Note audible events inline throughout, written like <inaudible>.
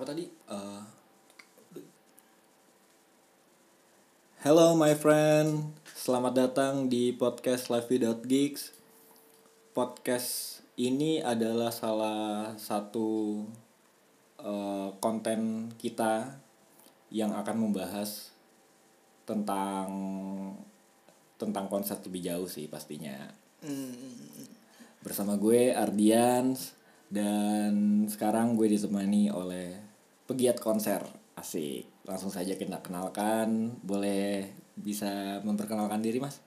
apa tadi Eh, Hello my friend, selamat datang di podcast Gigs. Podcast ini adalah salah satu eh, konten kita yang akan membahas tentang tentang konsep lebih jauh sih pastinya. Bersama gue Ardians dan sekarang gue ditemani oleh pegiat konser asik. Langsung saja kita kenalkan. Boleh bisa memperkenalkan diri mas?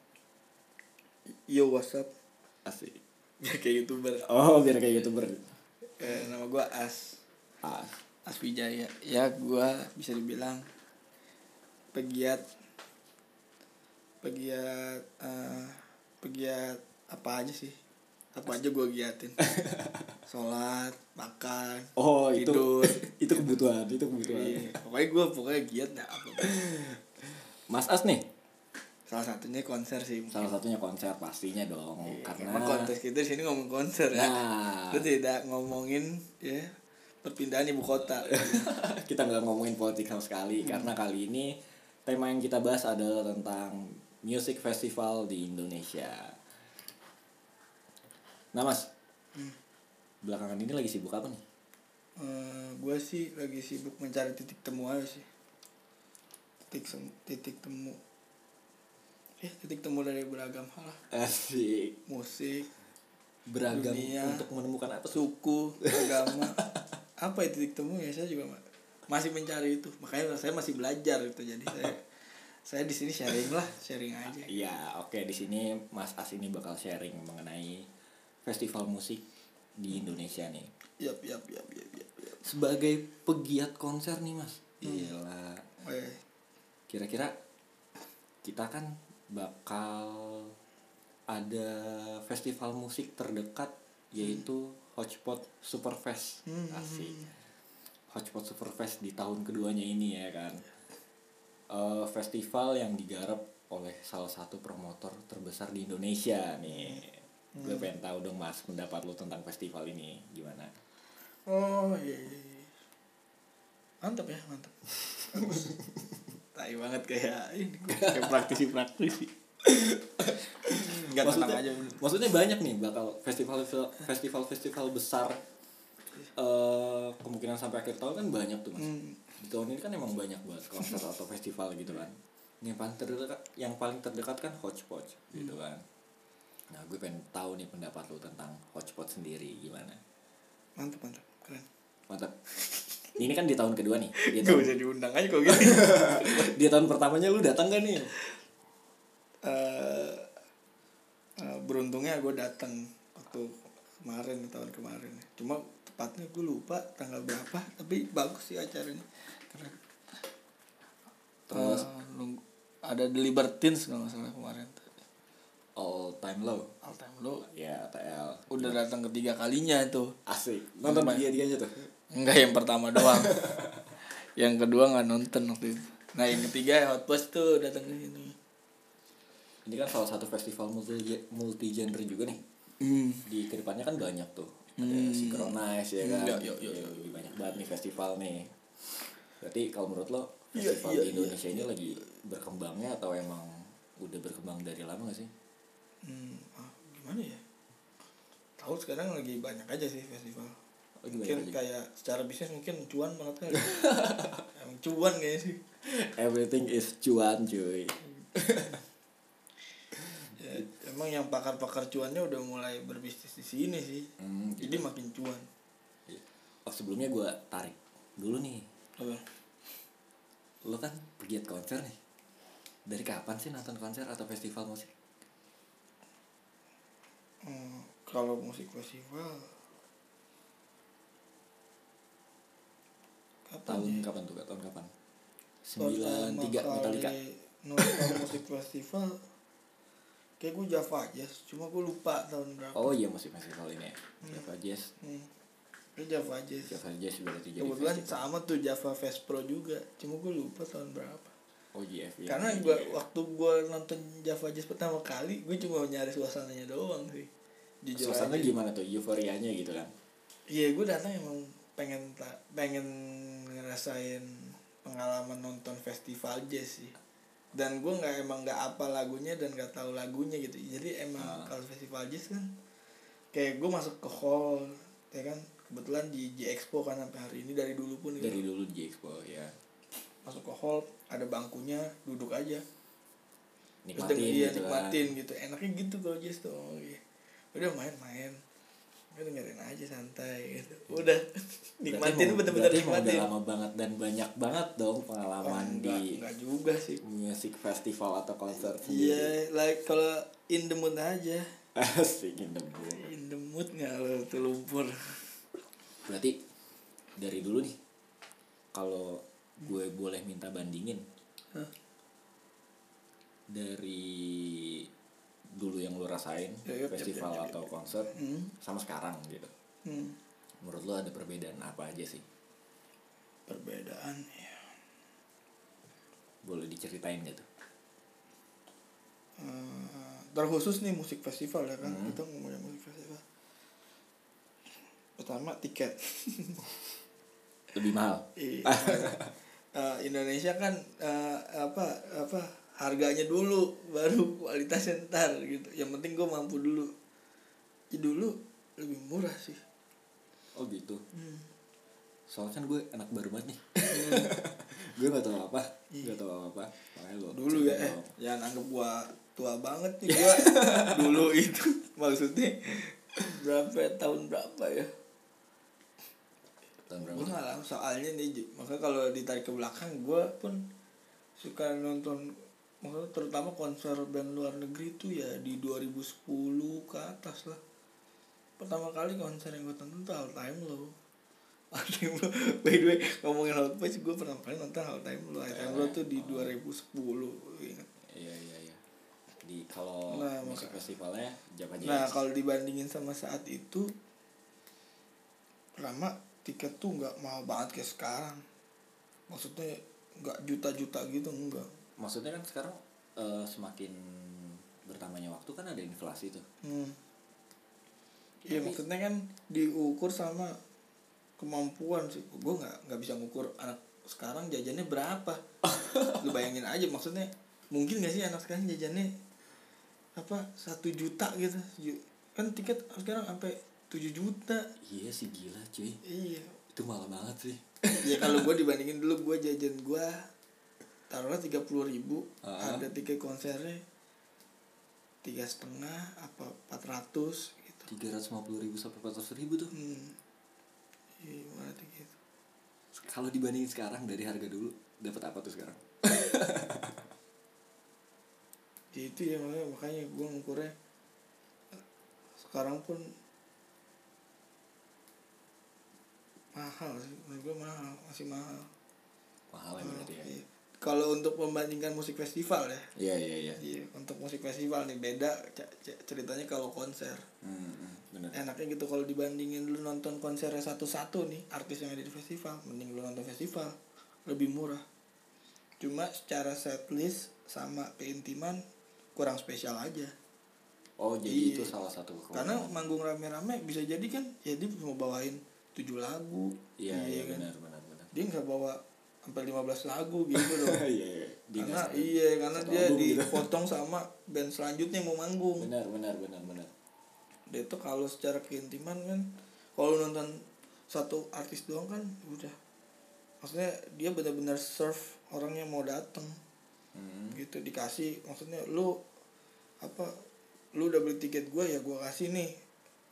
Yo what's up Asik. Biar kayak youtuber Oh biar kayak youtuber. eh, Nama gue As Ah, As Wijaya Ya gue bisa dibilang Pegiat Pegiat eh, Pegiat Apa aja sih Apa aja gue giatin <laughs> Sholat Makan oh itu Tidur <laughs> itu kebutuhan itu kebutuhan. Iya, Pokoknya gue pokoknya giat dah apa Mas As nih, Salah satunya konser sih mungkin. salah satunya konser pastinya dong Iya, karena Emang kontes kita di sini ngomong konser ya Nah. Kita tidak ngomongin ya perpindahan ibu kota <laughs> kita nggak ngomongin politik sama sekali Hmm. karena kali ini tema yang kita bahas adalah tentang music festival di Indonesia. Nah mas. Belakangan ini lagi sibuk apa nih? gue sih lagi sibuk mencari titik temu aja sih. Titik titik temu. Ya titik temu dari beragam hal lah. Asik. Musik beragam Dunia. untuk menemukan apa? suku. agama. <laughs> Apa ya titik temu ya? Saya juga ma- masih mencari itu. Makanya saya masih belajar gitu. Jadi saya saya di sini sharing lah sharing aja. Iya, oke. Di sini Mas As ini bakal sharing mengenai festival musik di Indonesia nih. yap yap yap yap yap, yap. Sebagai pegiat konser nih mas, gila. Eh, Kira-kira kita kan bakal ada festival musik terdekat yaitu Hotspot Superfest. Hmm. Asik. Hotspot Superfest di tahun keduanya ini ya kan. Eh, festival yang digarap oleh salah satu promotor terbesar di Indonesia nih. Gue pengen tahu dong mas pendapat lo tentang festival ini gimana? oh iya, iya iya. mantap ya mantap <laughs> tai banget kayak ini <laughs> kayak praktisi praktisi. Nggak tenang maksudnya, aja. maksudnya banyak nih bakal festival festival festival besar eh kemungkinan sampai akhir tahun kan banyak tuh mas. Hmm. di tahun ini kan emang banyak banget konser atau festival gitu kan. Yang paling terdekat yang paling terdekat kan hotspot gitu kan nah gue pengen tahu nih pendapat lo tentang hotspot sendiri gimana? Mantap mantap keren. Mantap <laughs> ini kan di tahun kedua nih. Di tahun, bisa diundang aja kok gini <laughs> di tahun pertamanya lu datang gak nih? Eh, eh, beruntungnya gue datang waktu kemarin tahun kemarin. Cuma tepatnya gue lupa tanggal berapa tapi bagus sih acaranya. Keren. Terus? Nunggu- ada The Libertines kalau nggak salah kemarin all time low. All time low. Ya TL udah datang ketiga kalinya tuh asik. Nonton dia dia tuh. Enggak yang pertama doang. <laughs> Yang kedua nggak nonton waktu itu. Nah yang ketiga Hot Post tuh datang ke sini. Ini kan salah satu festival multi multi genre juga nih. Hmm. di ke depannya kan banyak tuh. Ada synchronize ya kan? Hmm, yo, yo, yo, Ya, lebih banyak banget nih festival nih. Berarti kalau menurut lo Iya, festival iya, di Indonesia ini lagi berkembangnya atau emang udah berkembang dari lama gak sih Hmm, ah, gimana ya? Tahu sekarang lagi banyak aja sih festival. Lagi mungkin aja. kayak secara bisnis mungkin cuan banget kan <laughs> emang cuan kayaknya sih. Everything is cuan cuy. Ya, emang yang pakar-pakar cuannya udah mulai berbisnis di sini sih. Hmm, jadi makin cuan. Iya. oh sebelumnya gue tarik dulu nih. Apa? Lo kan pegiat konser nih. Dari kapan sih nonton konser atau festival musik Hmm, kalau musik festival kapan tahun ya? kapan tuh tahun kapan? Sembilan tiga Metallica. nonton <laughs> musik festival kayak gue Java Jazz cuma gue lupa tahun berapa. Oh iya musik festival ini ya? Java Jazz. Hmm. Itu Java Jazz. Java Jazz berarti jadi kebetulan festival. sama tuh Java Fest Pro juga cuma gue lupa tahun berapa oh ya karena gua waktu gue nonton Java Jazz pertama kali gue cuma nyari suasananya doang sih. Jujur suasananya aja. gimana tuh? Euforianya gitu kan? Iya gue datang emang pengen pengen ngerasain pengalaman nonton festival jazz sih. Dan gue nggak emang nggak apa lagunya dan nggak tahu lagunya gitu. Jadi emang Ah. kalau festival jazz kan kayak gue masuk ke hall ya kan? Kebetulan di J Expo kan sampai hari ini dari dulu pun gitu. dari dulu di Expo ya masuk ke hall ada bangkunya duduk aja. Terus nikmatin denger- iya, gitu nikmatin kan gitu. Enaknya gitu kalau jazz tuh oh, iya. udah main-main. Udah dengerin aja santai gitu. Udah <laughs> nikmatin bener-bener nikmatin udah lama banget dan banyak banget dong Oh, pengalaman enggak, di enggak juga sih. music festival atau konser iya like kalau in the mood aja. Asik in the mood. in the mood nggak lo tuh lumpur. Berarti dari dulu nih kalau gue boleh minta bandingin Hah? dari dulu yang lu rasain Ya, ya, festival ya, atau konser hmm. sama sekarang gitu hmm. menurut lu ada perbedaan apa aja sih perbedaan ya boleh diceritain gitu Eh, terkhusus nih musik festival ya kan Hmm. kita ngomongin musik festival pertama tiket lebih mahal Iya. Eh, Indonesia kan eh, apa apa harganya dulu baru kualitasnya ntar gitu. Yang penting gue mampu dulu. Ya dulu lebih murah sih. Oh gitu? Hmm. soalnya kan gue anak baru banget nih. Gue gak tau apa gak tau apa. Makanya lo Iya. dulu ya eh. jangan anggap gua tua banget nih <laughs> gua. Dulu itu maksudnya berapa tahun berapa ya tahun berapa? Gue nggak lama soalnya nih makanya kalau ditarik ke belakang gue pun suka nonton maksudnya terutama konser band luar negeri tuh ya di 2010 ke atas lah. Pertama kali konser yang gue tonton tuh All Time Low. <laughs> All Time Low. By the way ngomongin Hot Boys gue pertama kali nonton All Time Low. All Time Low tuh di 2010 ingat. Iya iya iya. Di kalau Nah, musik maka- festivalnya Java Jazz Nah kalau dibandingin sama saat itu Pertama tiket tuh nggak mahal banget kayak sekarang. Maksudnya nggak juta-juta gitu enggak. Maksudnya kan sekarang eh, semakin bertambahnya waktu kan ada inflasi tuh. Hmm. Iya Tapi- maksudnya kan diukur sama kemampuan sih. Gue nggak nggak bisa ngukur anak sekarang jajannya berapa. <laughs> Lu bayangin aja maksudnya Mungkin gak sih anak sekarang jajannya Apa satu juta gitu. Kan tiket sekarang sampai 7 juta. Iya sih gila cuy. Iya. Itu mahal banget sih. <laughs> Ya kalau gue dibandingin dulu gue jajan gue taruhlah tiga puluh ribu. Ada tiket konsernya tiga setengah apa empat ratus gitu. tiga ratus lima puluh ribu sampai empat ratus ribu tuh. Hmm. iya berarti gitu. Kalau dibandingin sekarang dari harga dulu dapat apa tuh sekarang? Jadi <laughs> itu ya makanya, makanya gue ngukurnya. Sekarang pun mahal sih menurut gue mahal masih mahal mahal ya berarti ya kalau untuk membandingkan musik festival ya iya iya iya Iya, untuk musik festival nih beda ceritanya kalau konser. hmm, hmm, bener Enaknya gitu kalau dibandingin lu nonton konsernya satu-satu nih artis yang ada di festival, mending lu nonton festival lebih murah. Cuma secara setlist sama keintiman kurang spesial aja. oh jadi Iya. itu salah satu Karena kekurangan. manggung rame-rame bisa jadi kan ya dia mau bawain tujuh lagu. iya iya kan? benar benar benar Dia nggak bawa sampai 15 lagu gitu loh. <laughs> iya iya karena dasar- iya karena dia album gitu. dipotong sama band selanjutnya yang mau manggung. benar benar benar benar dia tuh kalau secara keintiman kan kalau nonton satu artis doang kan udah maksudnya dia benar-benar serve orang yang mau datang hmm. gitu dikasih maksudnya lu apa lu udah beli tiket gue ya gue kasih nih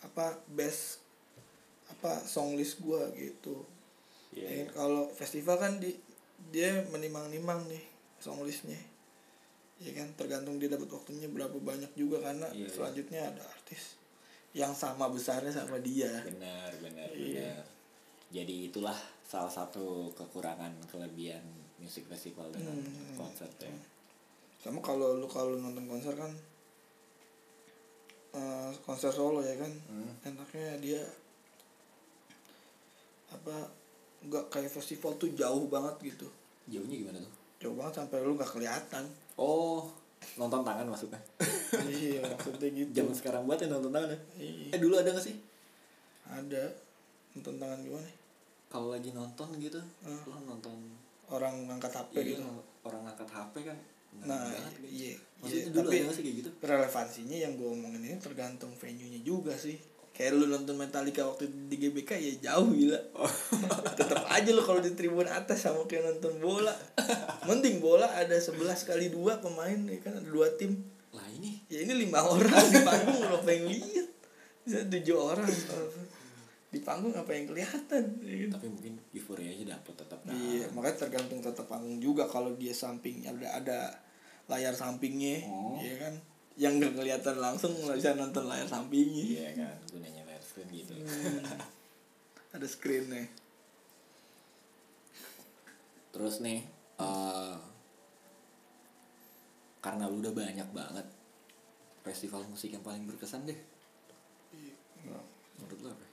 apa best apa song list gue gitu Ya iya. kalau festival kan di dia menimang-nimang nih song listnya ya kan tergantung dia dapat waktunya berapa banyak juga karena Iya, iya. selanjutnya ada artis yang sama besarnya sama dia benar benar Iya. benar jadi itulah salah satu kekurangan kelebihan musik festival dengan Hmm. konser ya sama kalau lu kalau nonton konser kan eh, konser solo ya kan Hmm. enaknya dia apa nggak kayak festival tuh jauh banget gitu. Jauhnya gimana tuh? Jauh banget sampai lu nggak kelihatan. Oh nonton tangan maksudnya? <laughs> Iya maksudnya gitu. Zaman sekarang buat ya nonton tangan ya? Iya. Eh dulu ada gak sih? Ada. Nonton tangan gimana? Kalau lagi nonton gitu Hmm. lo nonton orang angkat HP Iya, gitu. orang angkat HP kan nah banget. iya. Maksudnya iya, dulu tapi ada sih kayak gitu? relevansinya yang gue omongin ini tergantung venue nya juga sih kayak lu nonton Metallica waktu di GBK ya jauh gila. <laughs> Tetap aja lu kalau di tribun atas sama kayak nonton bola. Mending bola ada 11 kali dua pemain ya kan? Ada dua tim. Lah ini? Ya ini lima orang di panggung apa yang lihat? Bisa tujuh orang. Di panggung apa yang kelihatan ya kan? tapi mungkin euforianya dapet tetap kan. iya makanya tergantung tetap panggung juga. Kalau dia samping ada ada layar sampingnya Oh. ya kan yang nggak kelihatan langsung nggak bisa nonton layar sampingnya. Iya kan gunanya layar screen gitu. Hmm. ada screennya. Terus nih eh karena lu udah banyak banget festival musik yang paling berkesan deh. Nah, menurut lu apa?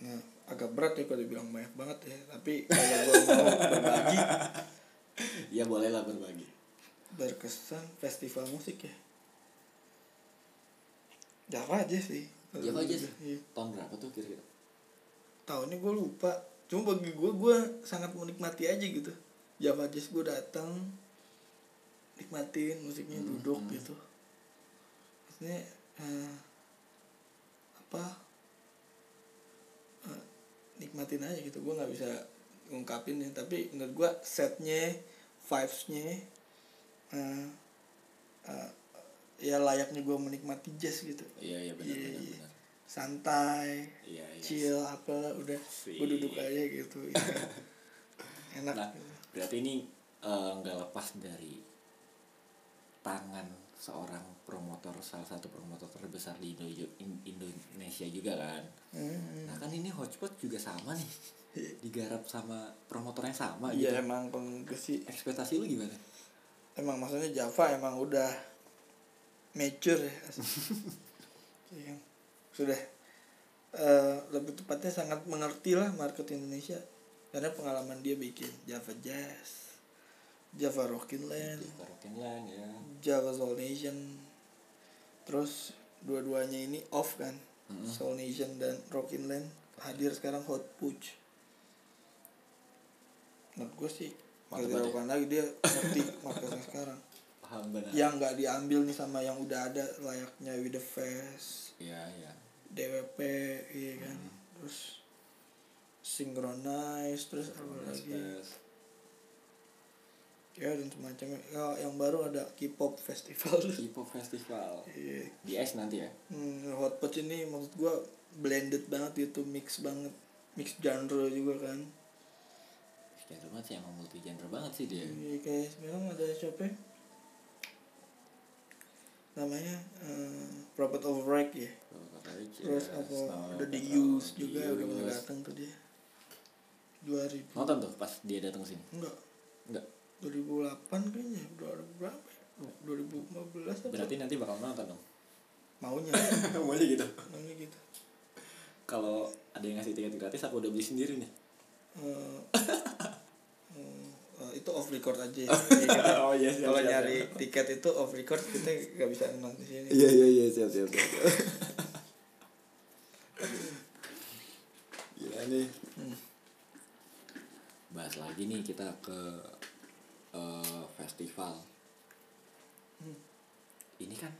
Nah, agak berat ya kalau dibilang banyak banget ya tapi kalau gue mau berbagi. <laughs> Ya boleh lah berbagi berkesan festival musik ya? Java aja sih. Java aja sih. Iya. tahun berapa tuh kira-kira? Tahunnya gue lupa. Cuma bagi gue gue sangat menikmati aja gitu. Java Jazz gue datang nikmatin musiknya Hmm, duduk hmm. gitu. Maksudnya eh, apa eh, nikmatin aja gitu. Gue nggak bisa ngungkapin ya. Tapi menurut gue setnya vibesnya eh, eh, ya layaknya gue menikmati jazz gitu iya iya benar Iya, benar iya. benar santai iya iya chill apa udah gue duduk aja gitu ya. <laughs> enak Nah, berarti ini eh, nggak lepas dari tangan seorang promotor salah satu promotor terbesar di Indo- In- Indonesia juga kan. Hmm. Nah kan ini hotspot juga sama nih, digarap sama promotor yang sama iya gitu. emang pengurus sih Ekspektasi lu gimana? Emang maksudnya Java emang udah mature ya. <laughs> Iya. Sudah eh, lebih tepatnya sangat mengerti lah market Indonesia. Karena pengalaman dia bikin Java Jazz Java Rockin Land Di Karaoke Land ya. Java Soul Nation. Terus dua-duanya ini off kan? Mm-mm. Soul Nation dan Rockin Land hadir sekarang Hot Push menurut gue sih Mantep gak banget diragukan lagi dia ngerti marketnya sekarang Paham benar. yang nggak diambil nih sama yang udah ada layaknya With the Fest Iya iya. DWP iya kan Hmm. terus Synchronize terus apa lagi ya dan semacamnya ya, yang baru ada K-pop festival <laughs> K-pop festival Iya. di S nanti ya. Hmm, hot pot ini maksud gua blended banget gitu, mix banget, mix genre juga kan. Genre banget sih emang multi genre banget sih dia. Iya kayak sekarang ada siapa? ya? Namanya eh, Prophet of Rag ya. Terus apa ada The Use juga udah pernah datang tuh dia. 2000 Nonton tuh pas dia datang sini. enggak Enggak. 2008 kayaknya, 2000 berapa ya? 2015 apa? Berarti nanti bakal nonton dong. Maunya, <laughs> Maunya gitu. maunya gitu. Kalau ada yang ngasih tiket gratis aku udah beli sendiri nih. Eh, <laughs> eh, itu off record aja ya. Kita- <laughs> Oh, iya, siap, kalau siap, nyari tiket itu off record kita nggak bisa nonton di sini Iya iya iya siap siap siap. Gila nih. Hmm. Bahas lagi nih kita ke eh, festival. Hmm. Ini kan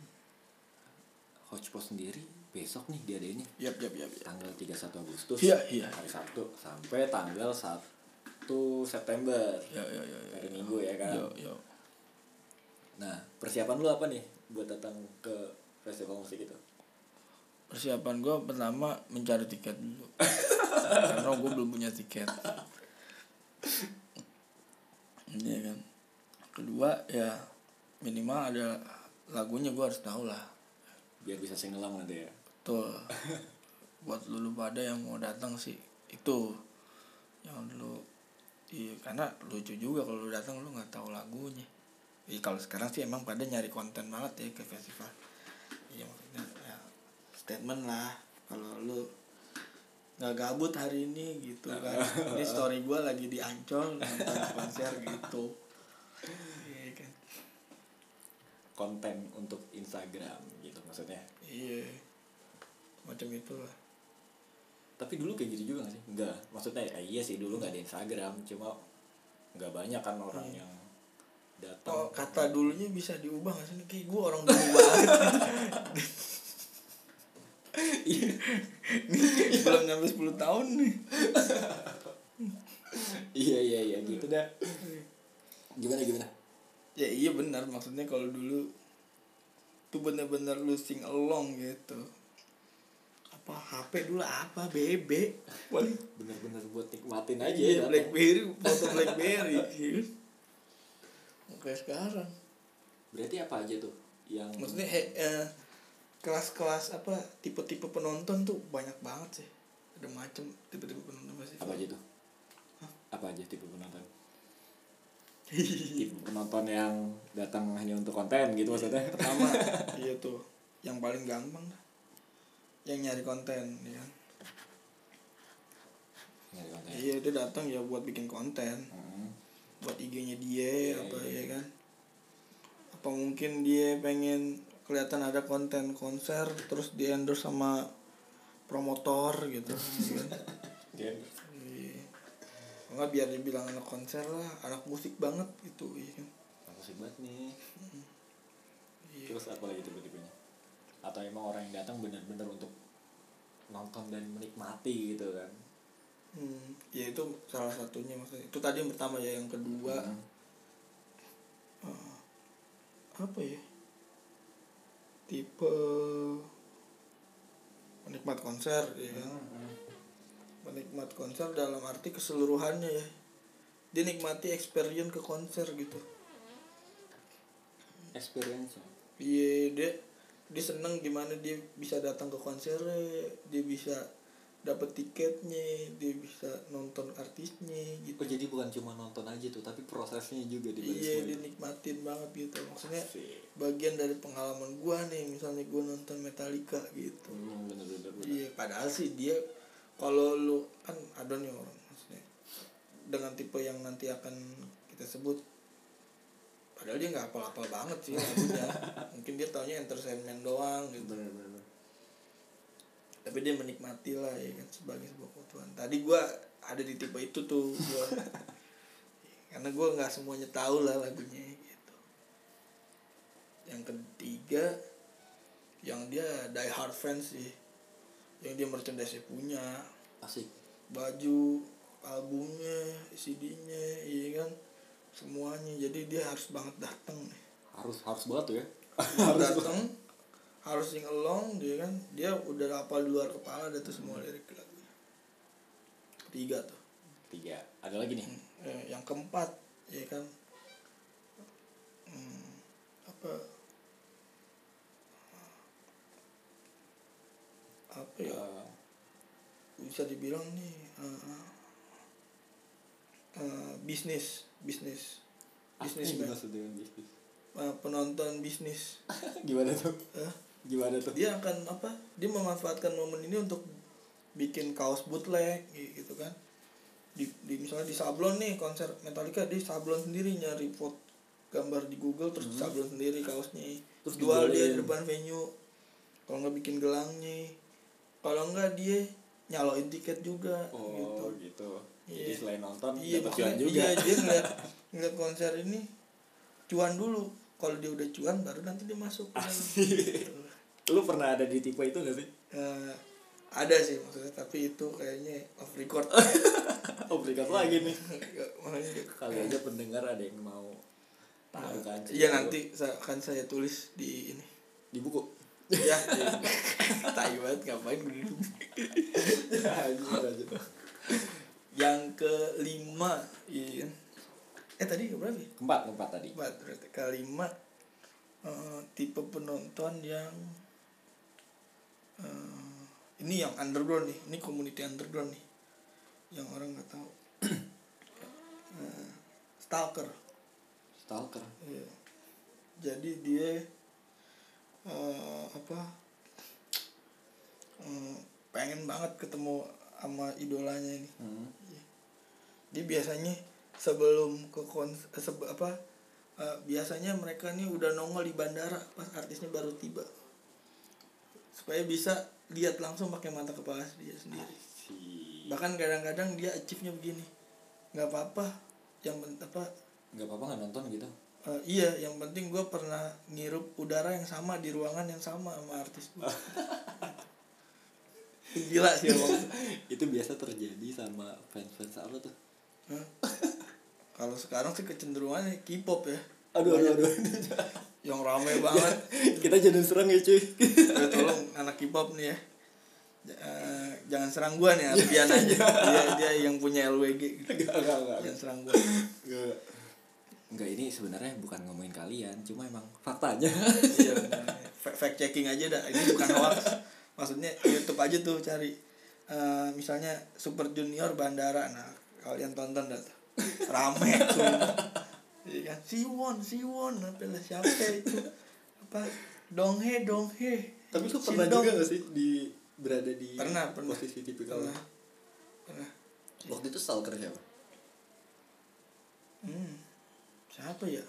Hotspot sendiri besok nih dia ada ini. Yap yap yap yap. tanggal 31 Agustus Iya, iya. hari Sabtu sampai tanggal 1 September. Ya ya ya ya hari Minggu ya kan? Ya ya nah persiapan lu apa nih buat datang ke festival musik itu? Persiapan gue pertama mencari tiket dulu. <laughs> Karena gue belum punya tiket. Iya kan? Kedua ya minimal ada lagunya gue harus tahu lah. Biar bisa singelang nanti ya betul. <laughs> Buat lu pada yang mau datang sih itu. Yang dulu iya karena lucu juga kalau lu datang lu nggak tahu lagunya. Iya kalau sekarang sih emang pada nyari konten banget ya ke festival. Iya maksudnya ya, statement lah. Kalau lu nggak gabut hari ini gitu kan. Ini <laughs> story gua lagi di ancol nonton konser gitu. Iya kan. Konten untuk Instagram gitu maksudnya. Iya macam itulah. Tapi dulu kayak gitu juga gak sih? Enggak maksudnya ya, iya sih dulu nggak ada Instagram. Cuma nggak banyak kan orang yang datang. Oh kata dulunya bisa diubah nggak sih? Kayak gue orang dulu banget. Nih, belum nyampe 10 tahun nih. Iya iya iya gitu dah. Gimana gimana? Ya iya benar. Maksudnya kalau dulu tuh bener-bener lu sing along gitu apa? HP dulu apa BB bener-bener buat nikmatin aja iya, datang. BlackBerry foto BlackBerry. <laughs> Oke sekarang. Berarti apa aja tuh yang maksudnya eh, eh, kelas-kelas apa tipe-tipe penonton tuh banyak banget sih. Ada macam tipe-tipe penonton pasti. Apa aja tuh? Apa aja tipe penonton? <laughs> Tipe penonton yang datang hanya untuk konten gitu maksudnya? Pertama. <laughs> Iya tuh yang paling gampang. dah. Yang nyari konten ya kan Nyari konten. iya dia datang ya buat bikin konten Hmm. buat IG-nya dia Iya, apa iya. ya kan apa mungkin dia pengen kelihatan ada konten konser terus di endorse sama promotor gitu <laughs> ya kan? Iya. Iya. Enggak biar dibilang anak konser lah, anak musik banget gitu, iya kan. Aku sih banget nih Iya. terus apa lagi tipe-tipenya atau emang orang yang datang bener-bener untuk nonton dan menikmati gitu kan Hmm, ya itu salah satunya maksudnya. Itu tadi yang pertama ya, yang kedua Hmm. eh, apa ya? Tipe penikmat konser ya kan. Hmm. Penikmat konser dalam arti keseluruhannya ya. Dia nikmati experience ke konser gitu. experience Iya dia dia seneng gimana dia bisa datang ke konsernya, dia bisa dapat tiketnya, dia bisa nonton artisnya gitu. oh jadi bukan cuma nonton aja tuh tapi prosesnya juga Iya semua dia itu. nikmatin banget gitu maksudnya Asik. bagian dari pengalaman gua nih misalnya gua nonton Metallica gitu. Hmm, bener-bener bener. Iya padahal sih dia kalau lu kan ada nih orang maksudnya dengan tipe yang nanti akan kita sebut padahal dia nggak apal-apal banget sih lagunya. <laughs> Mungkin dia taunya entertainment doang gitu. Bener-bener. Tapi dia menikmati lah ya kan sebagai sebuah kebutuhan. Tadi gua ada di tipe itu tuh gua. <laughs> Karena gua nggak semuanya tahu lah lagunya gitu. Yang ketiga yang dia die hard fans sih. Yang dia merchandise punya. Asik. Baju albumnya CD-nya iya kan semuanya. Jadi dia harus banget datang harus harus banget tuh ya. Harus datang harus sing along dia kan dia udah hafal di luar kepala ada tuh semua lirik lagunya tiga tuh. Tiga ada lagi nih? Eh, yang keempat ya kan. Hmm, apa? Apa ya? Eh, bisa dibilang nih eh, eh, bisnis bisnis. Apa bisnis yang man. dimaksud dengan bisnis? Eh, penonton bisnis. <laughs> Gimana tuh? Eh, gimana tuh? Dia akan apa dia memanfaatkan momen ini untuk bikin kaos bootleg gitu kan. Di, di misalnya di sablon nih konser Metallica di sablon sendiri nyari foto gambar di Google terus sablon sendiri kaosnya. Terus jual dia di depan venue. Kalau nggak bikin gelangnya. Kalau nggak dia nyaloin tiket juga oh gitu. gitu, jadi Iya. selain nonton iya dapat cuan juga. iya dia ngeliat <laughs> ngeliat konser ini cuan dulu. Kalau dia udah cuan baru nanti dia masuk. <laughs> Lu pernah ada di tipe itu gak sih? Eh, ada sih maksudnya tapi itu kayaknya off record. <laughs> Obligat lagi nih. Kali aja pendengar ada yang mau tahu kan iya nanti akan saya tulis di ini. Di buku. Ya tai banget ngapain gue duduk. Yang kelima iya kan? eh tadi berapa ya? keempat keempat tadi empat berarti kelima eh, tipe penonton yang eh, ini yang underground nih ini community underground nih yang orang nggak tahu <coughs> Eh, stalker stalker Iya. jadi dia eh, apa eh, pengen banget ketemu sama idolanya ini. Hmm. dia biasanya sebelum ke kon eh, sebe- apa eh, biasanya mereka nih udah nongol di bandara pas artisnya baru tiba. Supaya bisa lihat langsung pakai mata kepala dia sendiri. Bahkan kadang-kadang dia achieve-nya begini. Nggak apa-apa yang apa nggak apa-apa nggak nonton gitu? eh, iya yang penting gue pernah ngirup udara yang sama di ruangan yang sama sama artis gue <laughs> gila sih <laughs> emang. Itu biasa terjadi sama fans-fans apa tuh? Kalau sekarang sih kecenderungannya K-pop ya. Aduh aduh aduh <laughs> yang rame banget. <laughs> Kita jadi serang ya cuy. Ya, tolong anak K-pop nih ya. J- eh, jangan serang gua nih Alfian aja dia dia yang punya LWG gitu. enggak enggak enggak. Jangan serang gua. Enggak. Enggak ini sebenarnya bukan ngomongin kalian cuma emang faktanya. Iya fact checking aja dah. Ini bukan hoax maksudnya YouTube aja tuh cari eh, misalnya Super Junior Bandara. Nah kalian tonton dah tuh. rame tuh. <laughs> Iya kan? Siwon Siwon. Apa lah siapa itu? Apa? Donghae Donghae tapi lu pernah juga gak sih di berada di Pernah, pernah. posisi tipikal pernah. Pernah. Waktu itu stalker siapa? Hmm, siapa ya?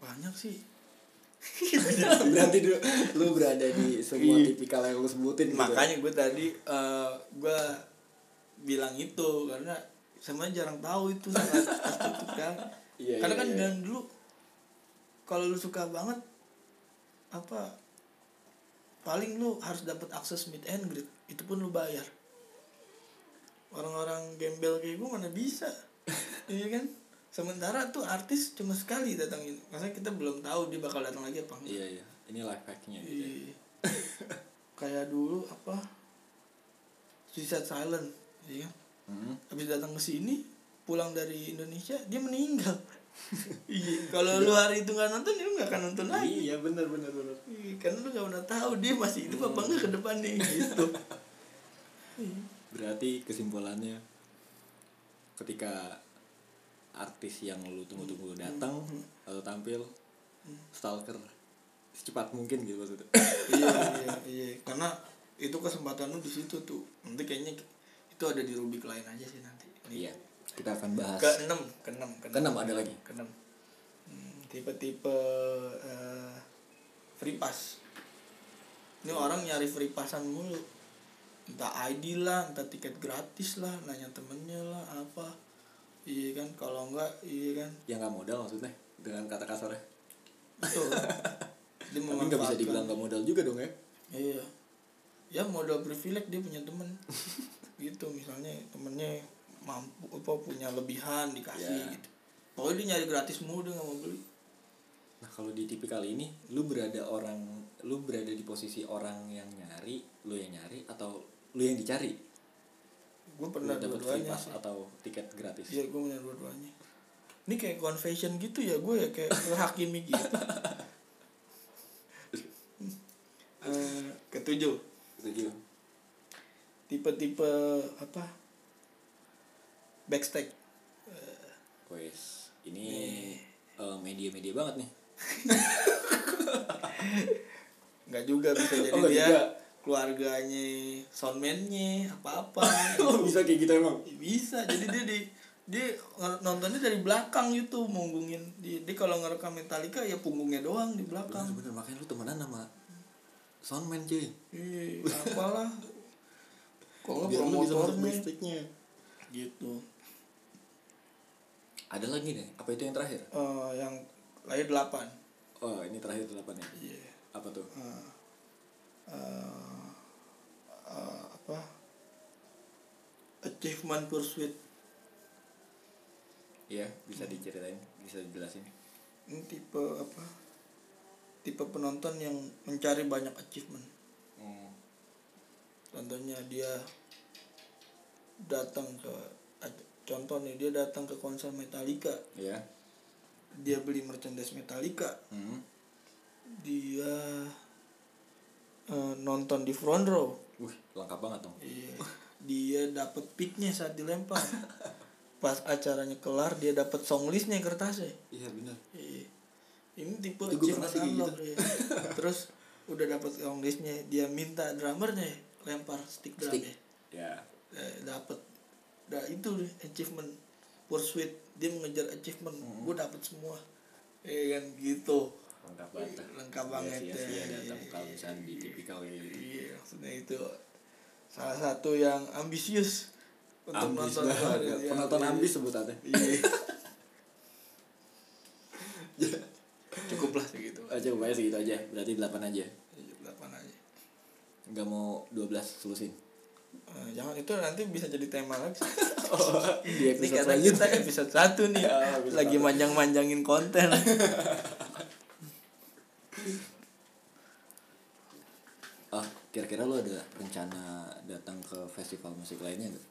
Banyak sih. <laughs> berarti dulu lu berada di semua Iya. tipikal yang lu sebutin gitu. Makanya gue tadi eh gue bilang itu karena sama jarang tahu itu sangat itu kan. Iya, karena iya, kan iya. dan dulu kalau lu suka banget apa paling lu harus dapat akses meet and greet itu pun lu bayar orang-orang gembel kayak gue mana bisa <laughs> iya kan sementara tuh artis cuma sekali datangin. Maksudnya kita belum tahu dia bakal datang lagi apa enggak. Iya iya. Ini life hacknya gitu ya. Iya. kayak dulu apa? Suicide Silent iya kan? Hmm. habis datang ke sini pulang dari Indonesia dia meninggal. <laughs> Iya kalau lu hari itu nggak nonton lu nggak akan nonton lagi. Iya benar benar benar Iya, karena lu nggak pernah tahu dia masih hidup apa enggak ke depannya gitu. <laughs> Iya. berarti kesimpulannya ketika artis yang lu tunggu-tunggu datang lalu tampil stalker secepat mungkin gitu maksudnya. Iya iya <laughs> iya. Karena itu kesempatan lu di situ tuh. Nanti kayaknya itu ada di rubik lain aja sih nanti. Ini iya kita akan bahas. Ke enam ke enam ke Keenam ada lagi? ke enam Hmm, tipe-tipe eh, free pass. Ini orang nyari free passan mulu. Entah ID lah entah tiket gratis lah nanya temennya lah apa iya kan kalau enggak iya kan. Yang nggak modal maksudnya dengan kata kasarnya. Betul. <laughs> Dia tapi nggak bisa dibilang nggak modal juga dong ya? Iya. Ya modal privilege dia punya temen. <laughs> Gitu misalnya temennya mampu apa punya lebihan dikasih Ya. gitu. Pokoknya dia nyari gratis mulu dia nggak mau beli. Nah kalau di tipikal ini lu berada orang lu berada di posisi orang yang nyari lu yang nyari atau lu yang dicari gue pernah dapat free dua-duanya pass sih. atau tiket gratis? Iya gue punya dua-duanya. Ini kayak confession gitu ya gue ya kayak hakimi gitu. <laughs> Eh, ketujuh. Setuju tipe-tipe apa? Backstage. Wes ini eh, media-media banget nih. <laughs> Nggak juga bisa <laughs> jadi Oh, dia. juga. Keluarganya soundman-nya apa-apa. <laughs> Oh bisa kayak gitu emang? Bisa jadi dia di dia nontonnya dari belakang gitu munggungin dia, dia kalau ngerekam Metallica ya punggungnya doang di belakang. Bener-bener makanya lu temenan sama soundman cuy. Ih, apalah. Kalau promotornya? gitu. Ada lagi nih apa itu yang terakhir? Eh, yang lahir delapan. Oh ini terakhir delapan ya? Iya. Apa tuh? Eh, eh, apa achievement pursuit. Iya bisa diceritain bisa dijelasin. Ini tipe apa tipe penonton yang mencari banyak achievement. Hmm. contohnya dia datang ke contoh nih dia datang ke konser Metallica. Iya. Dia beli merchandise Metallica. Hmm. dia eh, nonton di front row. Wih, lengkap banget dong. Iya. Dia dapat picknya saat dilempar. <laughs> Pas acaranya kelar dia dapat song listnya kertasnya. Iya bener. Iya. ini tipe kayak unlock, iya. <laughs> terus udah dapat song listnya dia minta drummernya lempar stick drumnya. Stick. Ya. Eh, dapat nah itu deh, achievement. Pursuit dia mengejar achievement. Hmm. gue dapat semua. Ya kan gitu lengkap banget. Lengkap Nggak banget, ya. datang kalau misalnya di tipikal kayak gitu. Iya maksudnya itu salah satu yang ambisius untuk ambis nonton banget. Iya, penonton iya. ambis sebutannya. Iya. <laughs> cukup lah segitu aja upaya segitu aja. Berarti 8 aja. Iya, delapan aja. Nggak mau 12 sulusin Eh, jangan itu nanti bisa jadi tema lagi. <laughs> Di ini episode karena kita episode satu nih. <laughs> Episode lagi manjang-manjangin konten ah kira-kira lo ada rencana datang ke festival musik lainnya nggak?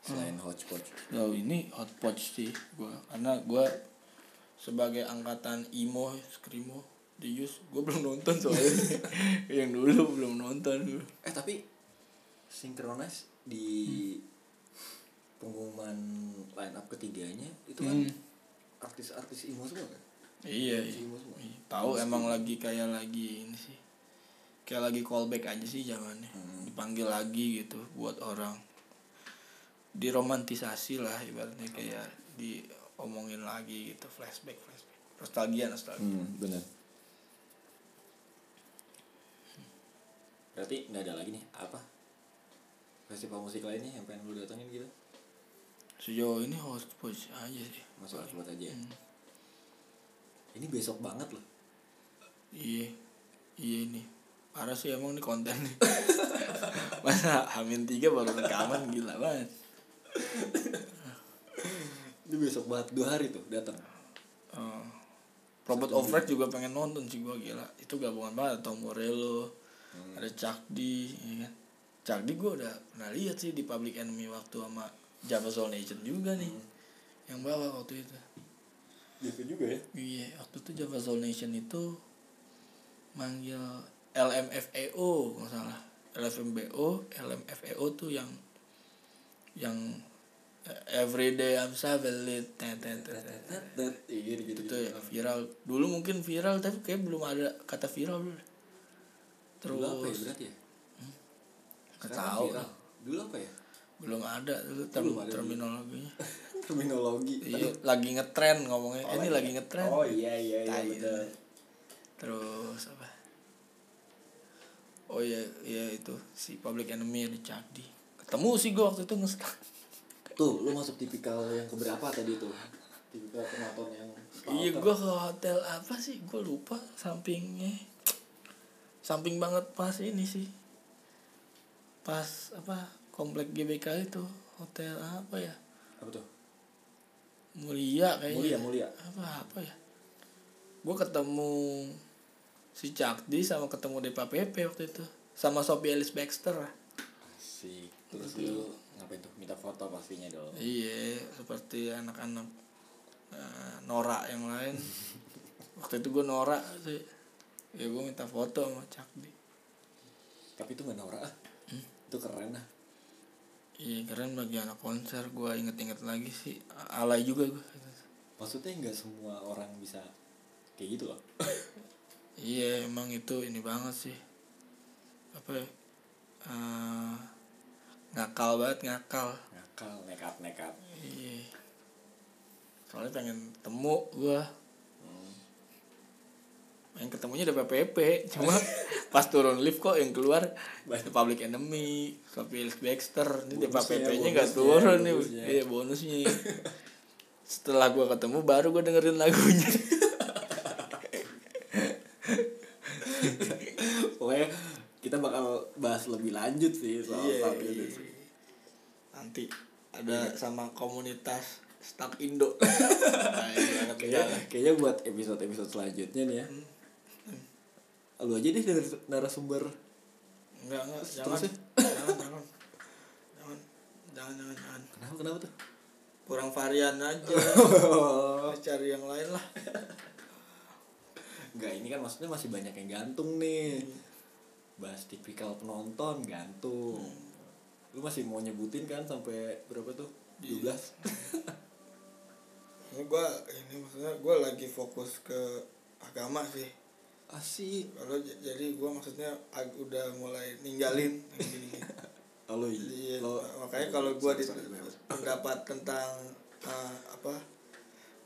Selain Hodgepodge. Jauh ini potch sih gua. Karena gua sebagai angkatan emo screamo di Yus gue belum nonton soalnya. <laughs> Yang dulu belum nonton. Gua. eh tapi Synchronize di pengumuman line up ketiganya itu kan Hmm. artis-artis emo semua kan? Iya, iya. semua. Tahu emang lagi kayak lagi ini sih kayak lagi callback aja sih zamannya. Hmm. dipanggil lagi gitu buat orang. Diromantisasi lah ibaratnya kayak diomongin lagi gitu flashback flashback. Nostalgia nostalgia. Hmm, benar berarti nggak ada lagi nih apa? Festival musik lainnya yang pengen lu datengin gitu? Sejauh ini host push aja sih. Masuk buat aja ya? Hmm. ini besok banget loh. Iya. Iya ini parah sih emang nih konten nih. <laughs> Masa hamin tiga baru rekaman gila banget. Ini besok banget dua hari tuh datang. Eh, Robot of Red juga pengen nonton sih gua gila. Itu gabungan banget Tom Morello ada Chuck D ya kan? Chuck D gua udah pernah lihat sih di Public Enemy waktu sama Java Soul Nation juga nih yang bawa waktu itu. Gitu juga ya? Iya waktu itu Java Soul Nation itu manggil LMFAO nggak salah. LFMBO LMFAO tuh yang yang eh, Everyday I'm Savage iya gitu itu ya viral. Dulu mungkin viral tapi kayak belum ada kata viral dulu dulu apa ya terus berarti ya? nggak Sekarang tahu viral. dulu apa ya? Belum ada dulu term- Belum ada terminologinya. <laughs> Terminologi. Iya lagi ngetren ngomongnya. Eh, ini lagi ngetren. Oh iya iya iya betul. Terus apa oh iya iya itu si Public Enemy ada Cakdi ketemu sih gue waktu itu nge. Tuh lu masuk tipikal yang keberapa tadi tuh? Tipikal penonton yang iya gue ke hotel apa sih? Gue lupa sampingnya. Samping banget pas ini sih. Pas apa komplek GBK itu hotel apa ya? Apa tuh? Mulia kayaknya. Mulia mulia. Apa apa ya? Gue ketemu si Cakdi sama ketemu Depa PP waktu itu. Sama Sophie Alice Baxter lah. Asik. Terus lu ngapain tuh? Minta foto pastinya dong. Iya seperti anak-anak eh, norak yang lain. <laughs> Waktu itu gue norak sih. Ya gue minta foto sama Cakdi tapi itu gak norak ah itu keren ah iya keren bagi anak konser. Gue inget-inget lagi sih. Alay juga gue maksudnya nggak semua orang bisa kayak gitu loh <coughs> iya emang itu ini banget sih. Apa ya eh, ngakal banget ngakal. Ngakal nekat nekat. Iya. Soalnya pengen temu gue yang ketemunya udah PPP cuma <laughs> pas turun lift kok yang keluar The Public Enemy Sophie Ellis Baxter. Ini The Bonusnya, PP nya nggak turun nih. bonusnya. iya bonusnya. Setelah gua ketemu baru gua dengerin lagunya <laughs> pokoknya kita bakal bahas lebih lanjut sih soal iya. ini. sih. nanti ada sama komunitas Stuck Indo. <laughs> Nah, kayaknya kayaknya buat episode episode selanjutnya nih ya. Lu aja deh dari narasumber. Enggak enggak jangan. ya? jangan jangan. Jangan jangan jangan jangan. Kenapa kenapa tuh? Kurang varian aja. <laughs> Cari yang lain lah. Enggak, ini kan maksudnya masih banyak yang gantung nih. Bahas tipikal penonton gantung. Lu masih mau nyebutin kan sampai berapa tuh? 12. ini gua ini maksudnya gua lagi fokus ke agama sih Asik. kalau j- jadi gua maksudnya ag- udah mulai ninggalin <laughs> gini-gini. Oh, Iya, makanya kalau gua di pendapat tentang uh, apa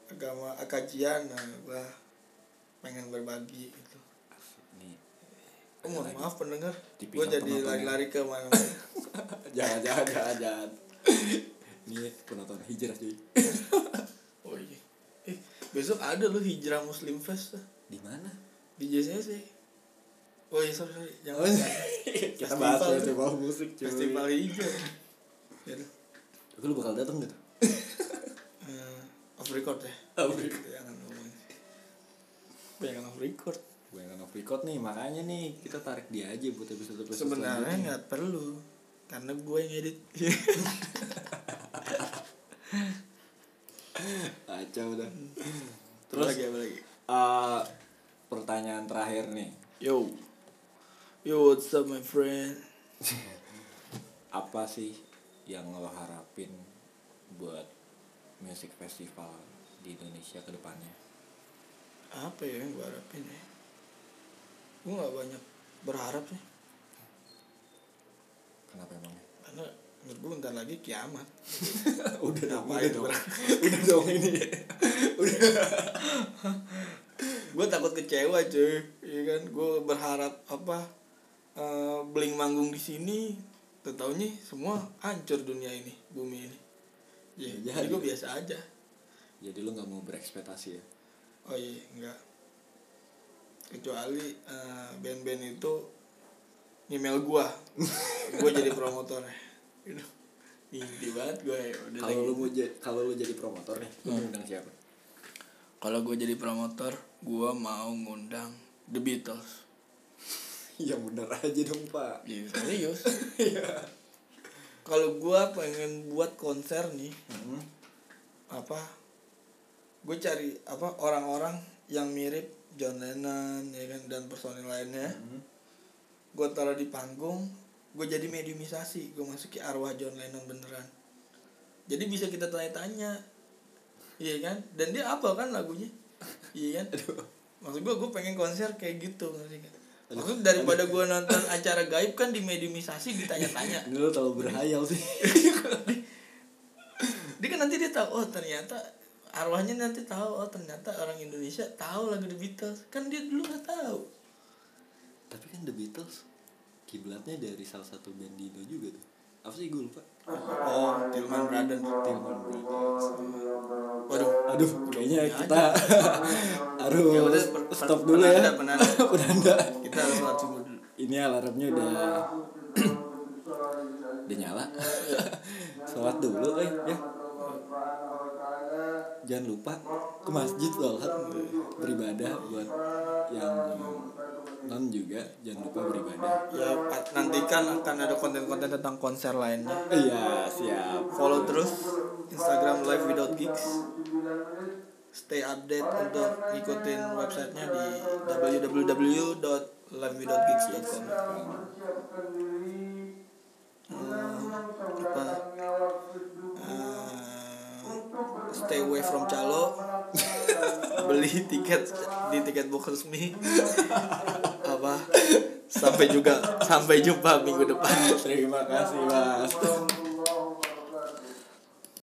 agama kajian nah pengen berbagi. Oh, mohon maaf pendengar, gua jadi yang- lari-lari ke mana? <laughs> jangan jangan jangan jangan. ini penonton hijrah cuy. <laughs> Oh iya. Eh besok ada loh hijrah muslim fest. Di mana? Di JCC oh iya sorry sorry. Jangan <laughs> kita bahas Festival. musik cuy. Festival hijau ya lu bakal datang gitu Eh, off record ya. Off record. jangan ngomong jangan off record. gue record nih makanya nih kita tarik dia aja buat episode episode sebenarnya nggak perlu karena gue yang edit <laughs> Kacau dah. Terus lagi apa lagi? eh, pertanyaan terakhir nih. Yo yo what's up my friend? <laughs> Apa sih yang lo harapin buat music festival di Indonesia ke depannya? Apa ya yang gue harapin ya gue nggak banyak berharap sih. Kenapa emangnya karena menurut gue bentar lagi kiamat. <laughs> Udah dong udah dong. Udah dong ini. <laughs> Gue takut kecewa cuy. Iya kan? Gue berharap apa eh, bling manggung di sini tetaunya semua hancur dunia ini bumi ini. Ya, Ya, jadi gue biasa aja. Jadi lo nggak mau berekspektasi ya? Oh iya enggak kecuali eh, band-band itu email gua. Gua jadi promotornya gitu. Mimpi banget gue ya udah kalau lo mau jadi kalau lo jadi promotor nih mau undang siapa? Kalau gue jadi promotor gua mau ngundang The Beatles. <laughs> Ya bener aja dong pak. Iya serius. <laughs> Kalau gua pengen buat konser nih Hmm. apa gue cari apa orang-orang yang mirip John Lennon ya kan dan personil lainnya. Hmm. gue taruh di panggung gue jadi mediumisasi gue masuki arwah John Lennon beneran. Jadi bisa kita tanya-tanya iya kan? Dan dia apa kan lagunya? Iya kan? <laughs> Maksud gue gue pengen konser kayak gitu ngerti kan maksud daripada gue nonton acara gaib kan di mediumisasi ditanya-tanya. <laughs> Ini lo terlalu berhayal sih. <laughs> Dia kan nanti dia tahu oh ternyata arwahnya nanti tahu oh ternyata orang Indonesia tahu lagu The Beatles. Kan dia dulu nggak tahu. Tapi kan The Beatles kiblatnya dari salah satu band di Indo juga tuh. Apa sih? Gue lupa. Oh Tillman Brothers. Tillman Brothers. Waduh. Aduh kayaknya punya kita harus <laughs> Ya udah, per- per- stop dulu ya. penanda, penanda. penanda <laughs> kita harus sholat subuh dulu. Ini alarmnya udah <coughs> udah nyala. <coughs> Sholat dulu eh ya jangan lupa ke masjid sholat beribadah buat yang non juga jangan lupa beribadah. Ya nantikan akan ada konten-konten tentang konser lainnya. Iya siap. Follow terus Instagram live without gigs. Stay update untuk ngikutin websitenya di www.livewithoutgigs.com Hmm, apa stay away from calo. <laughs> Beli tiket di tiket box resmi. Apa? Sampai juga sampai jumpa minggu depan. Terima kasih mas